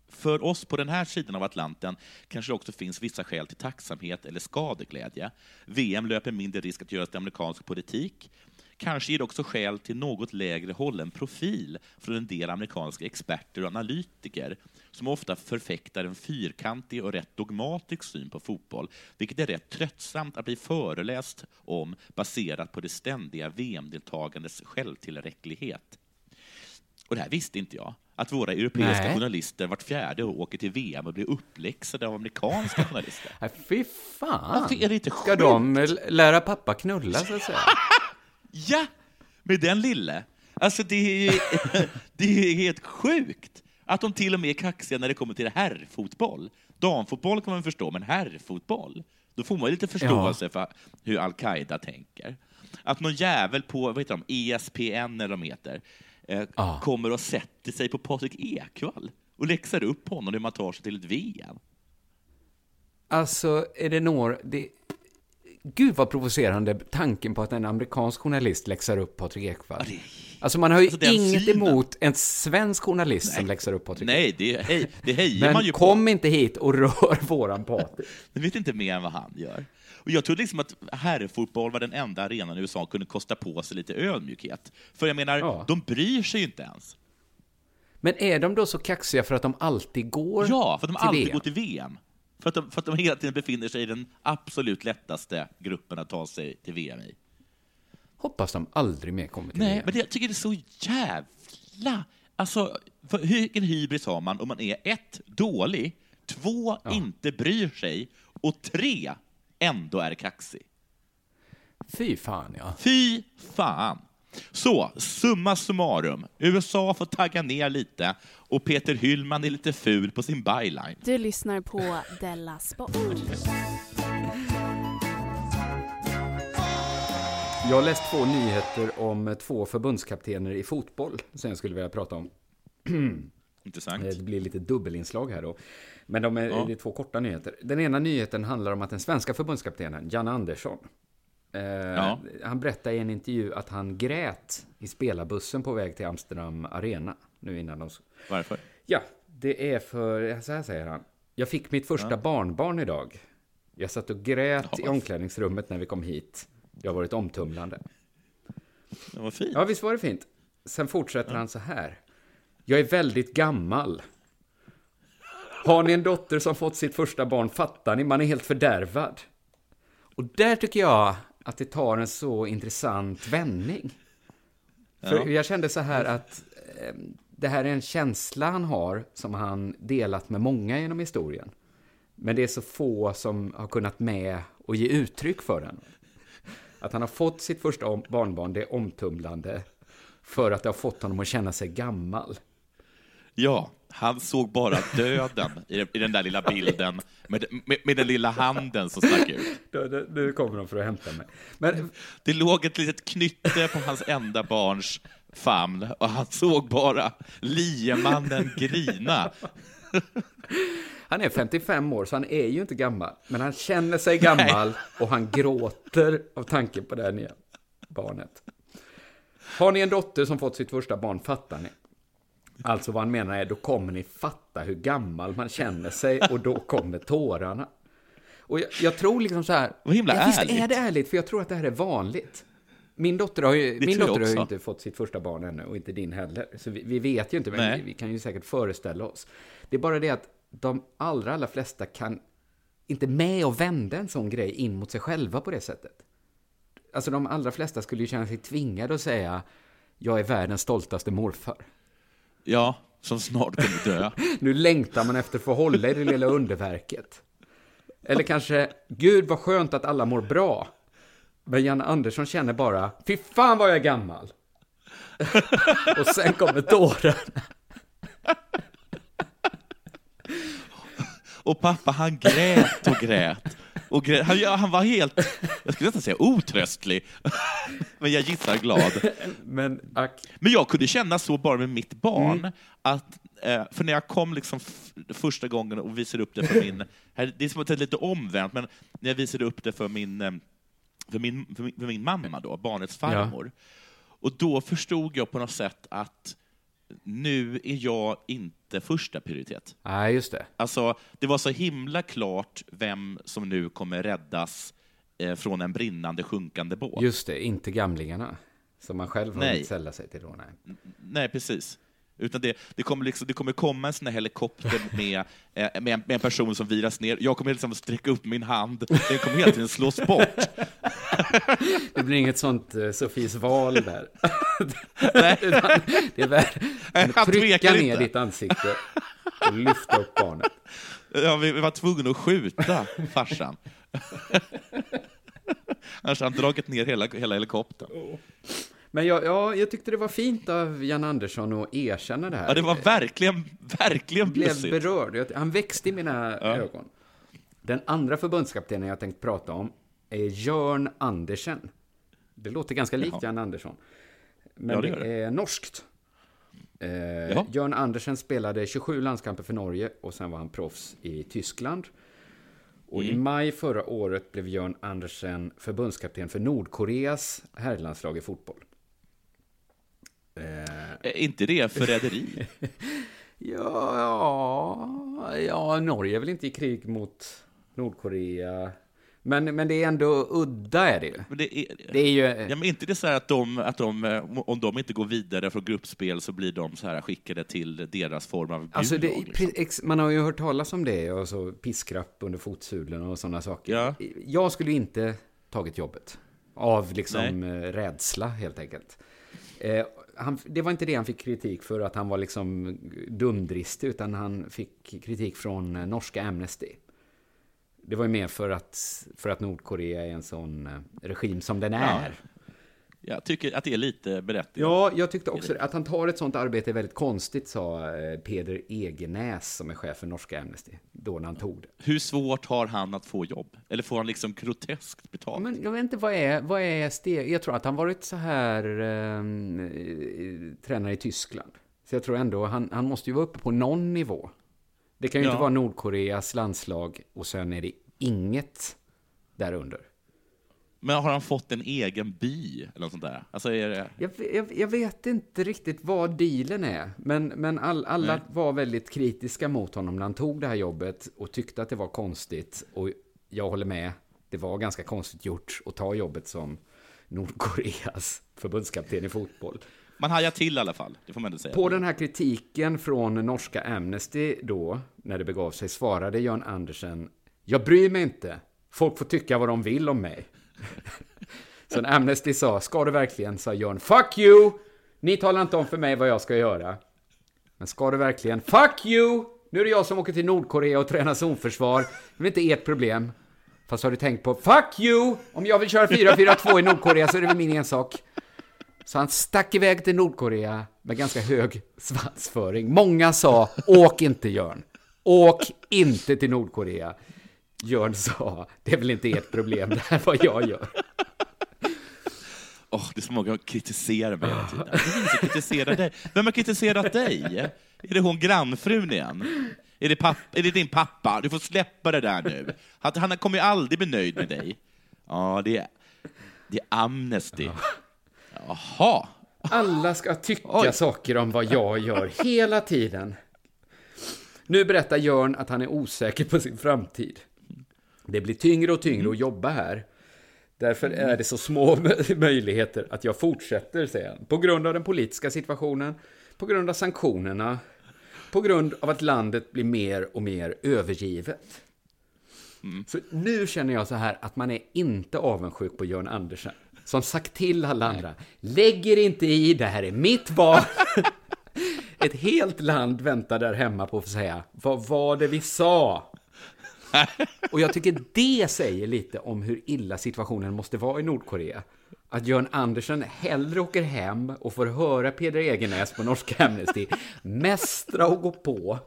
för oss på den här sidan av Atlanten kanske det också finns vissa skäl till tacksamhet eller skadeglädje. VM löper mindre risk att göras till amerikansk politik. Kanske ger det också skäl till något lägre hållen profil från en del amerikanska experter och analytiker som ofta förfäktar en fyrkantig och rätt dogmatisk syn på fotboll, vilket är rätt tröttsamt att bli föreläst om baserat på det ständiga VM-deltagandets självtillräcklighet. Och det här visste inte jag. Att våra europeiska Nej. journalister vart fjärde år åker till VM och blir uppläxade av amerikanska journalister. Nej, fy fan. Är det inte Ska de lära pappa knulla, så att säga? Ja! Med den lille. Alltså det är, det är helt sjukt att de till och med är kaxiga när det kommer till herrfotboll. Damfotboll kan man förstå, men herrfotboll, då får man lite förståelse för hur Al-Qaida tänker. Att någon jävel på, vad heter de, ESPN eller vad de heter, eh, Ja. kommer och sätter sig på Patrik Ekwall och läxar upp honom hur man tar sig till ett VM. Alltså, är det några... Det... Gud vad provocerande tanken på att en amerikansk journalist läxar upp Patrik Ekwall. Alltså man har ju Alltså, inget synen. emot en svensk journalist som läxar upp Patrik Nej, det, hej, det hejar Men man ju på. kom inte hit och rör våran Patrik. Jag vet inte mer än vad han gör. Och jag trodde liksom att herrfotboll var den enda arenan i USA kunde kosta på sig lite ödmjukhet. För jag menar, Ja. de bryr sig ju inte ens. Men är de då så kaxiga för att de alltid går Ja, för att de till alltid VM? går till VM. För att, de, för att de hela tiden befinner sig i den absolut lättaste gruppen att ta sig till VM i. Hoppas de aldrig mer kommer till Nej, VM. men det, jag tycker det är så jävla... Alltså, för, vilken hybris har man om man är ett, dålig, två, inte bryr sig och tre, ändå är kaxig? Fy fan, ja. Fy fan! Så, summa summarum. USA får tagga ner lite och Peter Hyllman är lite ful på sin byline. Du lyssnar på Della Sport. Jag har läst två nyheter om två förbundskaptener i fotboll som jag skulle vilja prata om. Intressant. Det blir lite dubbelinslag här då. Men de är, Ja. det är två korta nyheter. Den ena nyheten handlar om att den svenska förbundskaptenen, Jan Andersson, eh, Ja. han berättade i en intervju att han grät i spelarbussen på väg till Amsterdam Arena. Nu innan de... Varför? Ja, det är för, så här säger han. Jag fick mitt första barnbarn idag. Jag satt och grät Ja. i omklädningsrummet när vi kom hit. Jag har varit omtumlande. Det var fint. Ja, visst var det fint. Sen fortsätter han så här. Jag är väldigt gammal. Har ni en dotter som fått sitt första barn fattar ni, man är helt fördärvad. Och där tycker jag att det tar en så intressant vändning. För Ja. jag kände så här att eh, det här är en känsla han har som han delat med många genom historien. Men det är så få som har kunnat med och ge uttryck för den. Att han har fått sitt första barnbarn, det är omtumlande. För att det har fått honom att känna sig gammal. Ja, han såg bara döden i, den där lilla bilden med, med, med den lilla handen som stack ut. Nu- kommer de för att hämta mig. Men Det låg ett litet knytte på hans enda barns famn och han såg bara liemannen grina. han är 55 år, så han är ju inte gammal. Men han känner sig gammal och han gråter av tanken på det här nya barnet. Har ni en dotter som fått sitt första barn fattar ni. Alltså vad han menar är, då kommer ni fatta hur gammal man känner sig och då kommer tårarna. Och jag, jag tror liksom så här... Vad himla ja, visst är det ärligt, för jag tror att det här är vanligt. Min dotter har ju, min dotter har ju inte fått sitt första barn ännu och inte din heller. Så vi, vi vet ju inte, men Nej. vi, vi kan ju säkert föreställa oss. Det är bara det att de allra, allra flesta kan inte med och vända en sån grej in mot sig själva på det sättet. Alltså de allra flesta skulle ju känna sig tvingade att säga jag är världens stoltaste morfar. Ja, som snart kommer dö. Nu längtar man efter att få hålla i det lilla underverket. Eller kanske, gud vad skönt att alla mår bra. Men Jan Andersson känner bara, fy fan vad jag är gammal. Och sen kommer tårarna. Och pappa han grät och grät. Och. Han, ja, han var helt, jag skulle nästan säga otröstlig. Men jag gissar glad. Men ack. Men jag kunde känna så bara med mitt barn, Mm. att, eh, för när jag kom liksom första gången och visade upp det för min, det är som att det är lite omvänt, men när jag visade upp det för min, eh, för min, för min, för min mamma, då, barnets farmor, och då förstod jag på något sätt att nu är jag inte första prioritet. Nej, just det. Alltså, det var så himla klart vem som nu kommer räddas eh, från en brinnande, sjunkande båt. Just det, inte gamlingarna. Som man själv har Nej. sälla sig till då. Nej. Nej, precis. Utan det, det, kommer liksom, det kommer komma en sån här helikopter med, eh, med, en, med en person som viras ner. Jag kommer liksom sträcka upp min hand. Den kommer hela tiden slås bort. Det blir inget sånt uh, Sofies val där. Nej. Det är väl Han trycka ner inte. ditt ansikte och lyfta upp barnet. Ja, vi, vi var tvungna att skjuta farsan. Annars hade han dragit ner hela, hela helikoptern. Men jag, ja, jag tyckte det var fint av Jan Andersson att erkänna det här. Ja, det var verkligen, verkligen Jag blev berörd. Han växte i mina ögon. Den andra förbundskaptenen jag tänkt prata om är Jörn Andersen. Det låter ganska likt Jaha. Jan Andersson. Men Ja, det det, det. är norskt. Eh, Jaha. Jörn Andersen spelade 27 landskamper för Norge och sen var han proffs i Tyskland. Och Mm. i maj förra året blev Jörn Andersen förbundskapten för Nordkoreas herrlandslag i fotboll. Eh, Är inte det förräderi? Ja, ja, ja, Norge är väl inte i krig mot Nordkorea. Men, men det är ändå udda är det ju. Men det är, Det är ju... Ja, men inte det så att de, att de, eh, om de inte går vidare från gruppspel så blir de så här skickade till deras form av Alltså det, bjudlag, liksom. man har ju hört talas om det, och så piskrapp under fotsulorna och sådana saker. Ja. Jag skulle inte tagit jobbet. Av liksom eh, rädsla, helt enkelt. Eh, han, det var inte det han fick kritik för, att han var liksom dumdristig, utan han fick kritik från eh, norska Amnesty. Det var ju mer för att, för att Nordkorea är en sån eh, regim som den är. Jag tycker att det är lite berättigat. Ja, jag tyckte också det. att han tar ett sånt arbete är väldigt konstigt, sa eh, Peder Egenäs som är chef för norska Amnesty, då när han tog det. Hur svårt har han att få jobb? Eller får han liksom groteskt betalt? Men jag vet inte, vad är, vad är steg? Jag tror att han varit så här ehm, eh, tränare i Tyskland. Så jag tror ändå, han, han måste ju vara uppe på någon nivå. Det kan ju Ja. inte vara Nordkoreas landslag och sen är det inget därunder. Men har han fått en egen by? Eller något sånt där? Alltså är det... Jag, jag, jag vet inte riktigt vad dealen är, men, men all, alla Nej. var väldigt kritiska mot honom när han tog det här jobbet och tyckte att det var konstigt. Och jag håller med, det var ganska konstigt gjort att ta jobbet som Nordkoreas förbundskapten i fotboll. Man hajar till i alla fall, det får man ändå säga. På den här kritiken från norska Amnesty då, när det begav sig, svarade Jörn Andersen Jag bryr mig inte. Folk får tycka vad de vill om mig. Så när Amnesty sa, ska du verkligen? sa Jörn, fuck you! Ni talar inte om för mig vad jag ska göra. Men ska du verkligen? Fuck you! Nu är det jag som åker till Nordkorea och tränar zonförsvar. Det är inte ert problem. Fast har du tänkt på, fuck you! Om jag vill köra 4-4-2 i Nordkorea så är det väl min ensak. Så han stack iväg till Nordkorea med ganska hög svansföring. Många sa, åk inte Jörn. Åk inte till Nordkorea. Jörn sa, det är väl inte ert problem, det här är vad jag gör. Åh, det är så många som kritiserar mig hela tiden. Kritiserar dig. Vem har kritiserat dig? Är det hon grannfrun igen? Är det, papp, är det din pappa? Du får släppa det där nu. Han, kommer ju aldrig bli nöjd med dig. Ja, det är, det är Amnesty. Jaha. Alla ska tycka Oj. saker om vad jag gör hela tiden. Nu berättar Jörn att han är osäker på sin framtid. Det blir tyngre och tyngre att jobba här. Därför är det så små möjligheter att jag fortsätter, säger han. På grund av den politiska situationen, på grund av sanktionerna, på grund av att landet blir mer och mer övergivet. Så nu känner jag så här att man är inte avundsjuk på Jörn Andersen. Som sagt till alla andra, lägg er inte i, det här är mitt val. Ett helt land väntar där hemma på att få säga, vad var det vi sa? Och jag tycker det säger lite om hur illa situationen måste vara i Nordkorea. att Jörn Andersson hellre åker hem och får höra Peder Egenäs på Norska Amnesty mästra och gå på.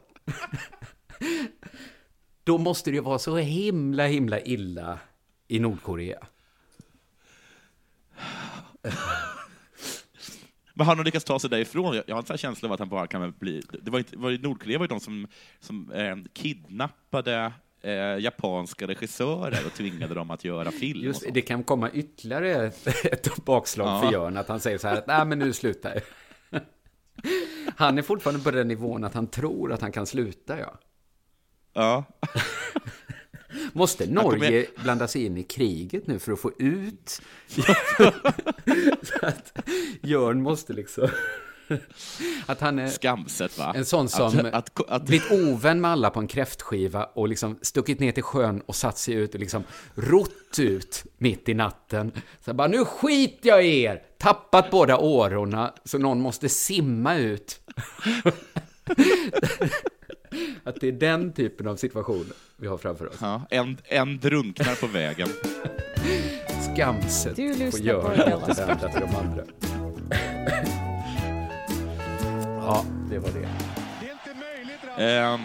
Då måste det ju vara så himla, himla illa i Nordkorea. Men har de lyckats ta sig därifrån? Jag jag har en känsla av att han bara kan bli... Det var, inte, var det Nordkorea var ju de som, som eh, kidnappade eh, japanska regissörer och tvingade dem att göra film. Just det, kan komma ytterligare ett, ett bakslag Ja. för Jörn, att han säger så här att nej men nu slutar jag. Han är fortfarande på den nivån att han tror att han kan sluta, ja. Ja. Måste Norge blanda sig in i kriget nu för att få ut? så att Jörn måste liksom... Att han är Skamset, va? en sån som Att, att, att, blivit ovän med alla på en kräftskiva och liksom stuckit ner till sjön och satt sig ut och liksom rott ut mitt i natten. Så bara, nu skiter jag i er! Tappat båda årorna så någon måste simma ut. Att det är den typen av situation vi har framför oss. ja, en, en drunknar på vägen. Skamset Della återvända till de andra. Ja, det var det. Ehm,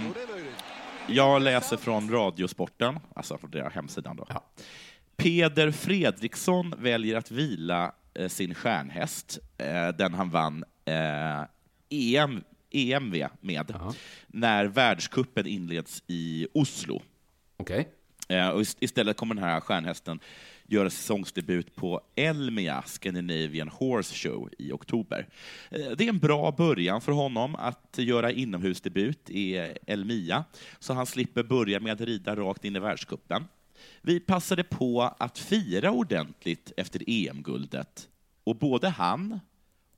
jag läser från Radiosporten, alltså från deras hemsidan. Då. Ja. Peder Fredriksson väljer att vila eh, sin stjärnhäst, eh, den han vann eh, EM, EMV med, Ja. när världskuppen inleds i Oslo. Okej. Eh, och ist- istället kommer den här stjärnhästen göra säsongsdebut på Elmia Scandinavian Horse Show i oktober. Eh, det är en bra början för honom att göra inomhusdebut i Elmia, så han slipper börja med att rida rakt in i världscupen. Vi passade på att fira ordentligt efter EM-guldet, och både han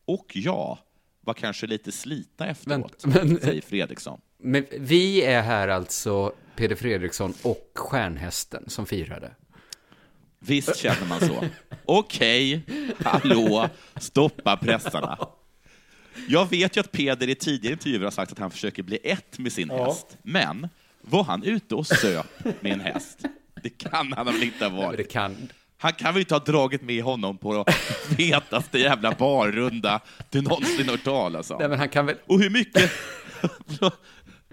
och jag var kanske lite slitna efteråt, Men- men- säger Fredriksson. Men vi är här alltså Peder Fredriksson och stjärnhästen som firade. Visst känner man så. Okej, hallå, stoppa pressarna. Jag vet ju att Peder i tidigare intervjuer har sagt att han försöker bli ett med sin häst. Men var han ute och söp med en häst? Det kan han väl inte ha varit? kan... Han kan väl inte ha dragit med honom på fetaste jävla barrunda du någonsin hört talas Nej, om? men han kan väl... Och hur mycket...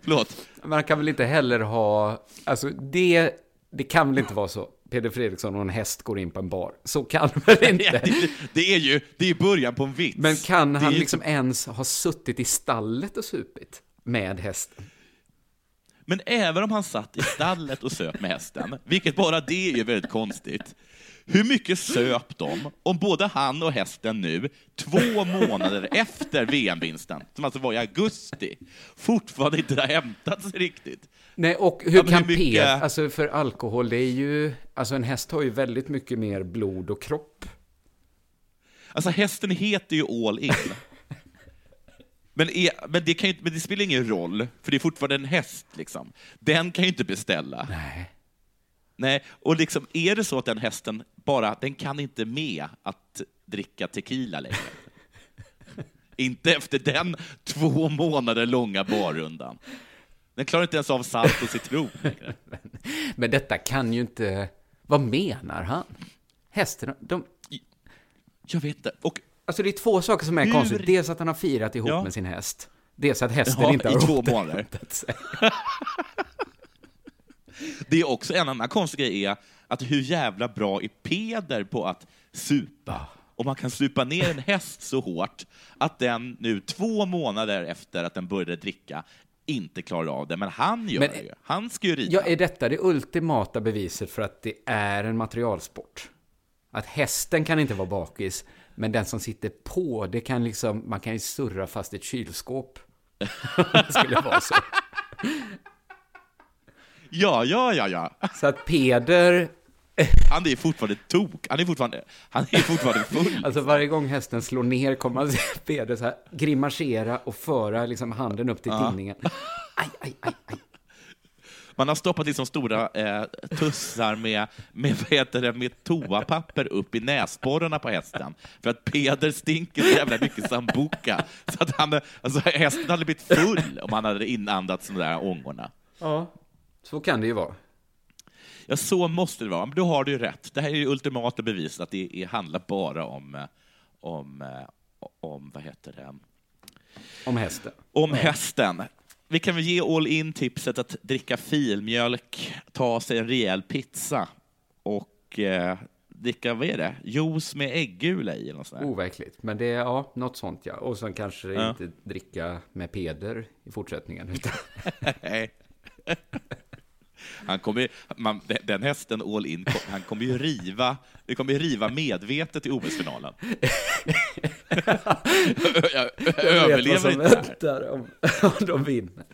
Förlåt. Men han kan väl inte heller ha... Alltså det... Det kan väl inte vara så? Peder Fredriksson och en häst går in på en bar. Så kan väl inte? det, det är ju det är början på en vits. Men kan han ju liksom ens ha suttit i stallet och supit med hästen? Men även om han satt i stallet och söp med hästen, vilket bara det är ju väldigt konstigt, hur mycket söp de om både han och hästen nu, två månader efter VM-vinsten, som alltså var i augusti, fortfarande inte har hämtat sig riktigt? Nej, och hur Ja, kan hur mycket- Peder... Alltså för alkohol, det är ju... Alltså en häst har ju väldigt mycket mer blod och kropp. Alltså hästen heter ju All In. Men, är, men, det kan ju, men det spelar ingen roll, för det är fortfarande en häst. Liksom. Den kan ju inte beställa. Nej. Nej, och liksom, är det så att den hästen bara, den kan inte med att dricka tequila längre? inte efter den två månader långa barrundan. Den klarar inte ens av salt och citron längre. Men detta kan ju inte... Vad menar han? Hästen, de... Jag vet inte. Och Alltså det är två saker som är Hur- konstigt. Dels att han har firat ihop Ja. med sin häst. Dels att hästen Ja, inte i har två återhämtat månader. sig. det är också en annan konstig grej är att hur jävla bra är Peder på att supa? Och man kan supa ner en häst så hårt att den nu två månader efter att den började dricka inte klarar av det. Men han gör Men- det ju. Han ska ju rida. Ja, är detta det ultimata beviset för att det är en materialsport? Att hästen kan inte vara bakis, men den som sitter på, det kan liksom, man kan ju surra fast ett kylskåp. det skulle vara så. Ja, ja, ja, ja. Så att Peder, Han är fortfarande tok. Han är fortfarande, han är fortfarande full. alltså varje gång hästen slår ner kommer man se Peder så här grimasera och föra liksom handen upp till tinningen. Aj, aj, aj, aj. Man har stoppat liksom stora eh, tussar med, med, vad heter det, med toapapper upp i näsborrarna på hästen. För att Peder stinker så jävla mycket sambuca. Så att han, alltså, hästen hade blivit full om han hade inandats de där ångorna. Ja, så kan det ju vara. Ja, så måste det vara. Men då har du ju rätt. Det här är ju ultimata bevis att det är, handlar bara om, eh, om, eh, om, vad heter det? Om hästen. Om hästen. Vi kan väl ge all in tipset att dricka filmjölk, ta sig en rejäl pizza och eh, dricka, vad är det? Juice med äggula i eller något sånt där. Overkligt. Men det är, ja, något sånt ja. Och sen kanske Ja. inte dricka med peder i fortsättningen. Utan. Han kommer, man, den- hästen all in, han kommer ju riva, vi kommer ju riva medvetet i OS-finalen. Jag överlever inte det väntar om, om de vinner.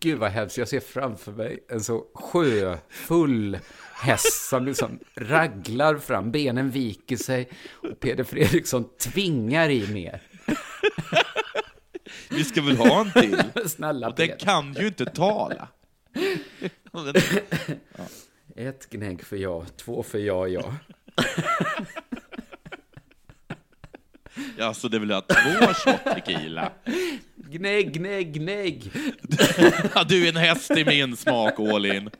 Gud vad hemskt, jag ser framför mig en så sjöfull häst som liksom raglar fram, benen viker sig och Peder Fredriksson tvingar i mer. Vi ska väl ha en till? Snälla Och den kan ju inte tala. Ett gnägg för ja, två för ja, ja. Ja, så det vill ha två shot tequila. Gnägg, gnägg, gnägg. Ja, du är en häst i min smak, all in.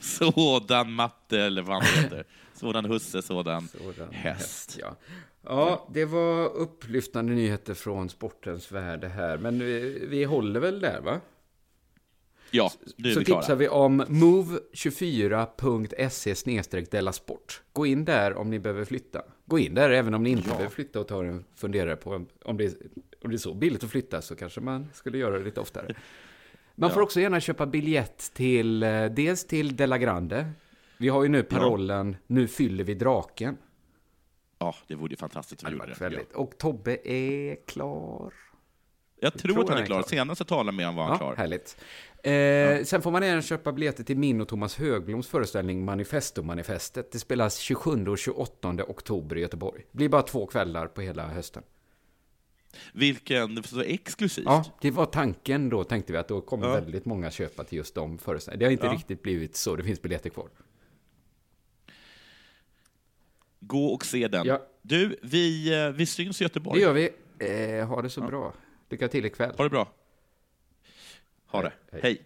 Sådan matte, eller vad han heter. Sådan husse, sådan, Sådan häst. Ja. Ja, det var upplyftande nyheter från sportens värld här. Men vi, vi håller väl där, va? Ja, nu är Så vi klara. tipsar vi om move24.se delasport. Gå in där om ni behöver flytta. Gå in där även om ni inte behöver flytta och ta en funderare på om- det, om det är så billigt att flytta så kanske man skulle göra det lite oftare. Man får också gärna köpa biljett till eh, dels till Della Grande. Vi har ju nu parollen Nu fyller vi draken. Ja, det vore ju fantastiskt. om vi gjorde det. Och Tobbe är klar. Jag tror tror att han är är klar. klar. Senast jag talade med honom var han Ja, klar. härligt. Eh, Sen får man även köpa biljetter till min och Thomas Högbloms föreställning Manifesto-manifestet. Det spelas 27 och 28 oktober i Göteborg. Det blir bara två kvällar på hela hösten. Vilken, så exklusivt. Ja, det var tanken då, tänkte vi att då kommer Ja. väldigt många köpa till just de föreställningarna. Det har inte Ja. riktigt blivit så, det finns biljetter kvar. Gå och se den. Ja. Du, vi, eh, vi syns i Göteborg. Det gör vi. Eh, ha det så bra. Lycka till ikväll. Ha det bra. Ha det. Hej. Hej.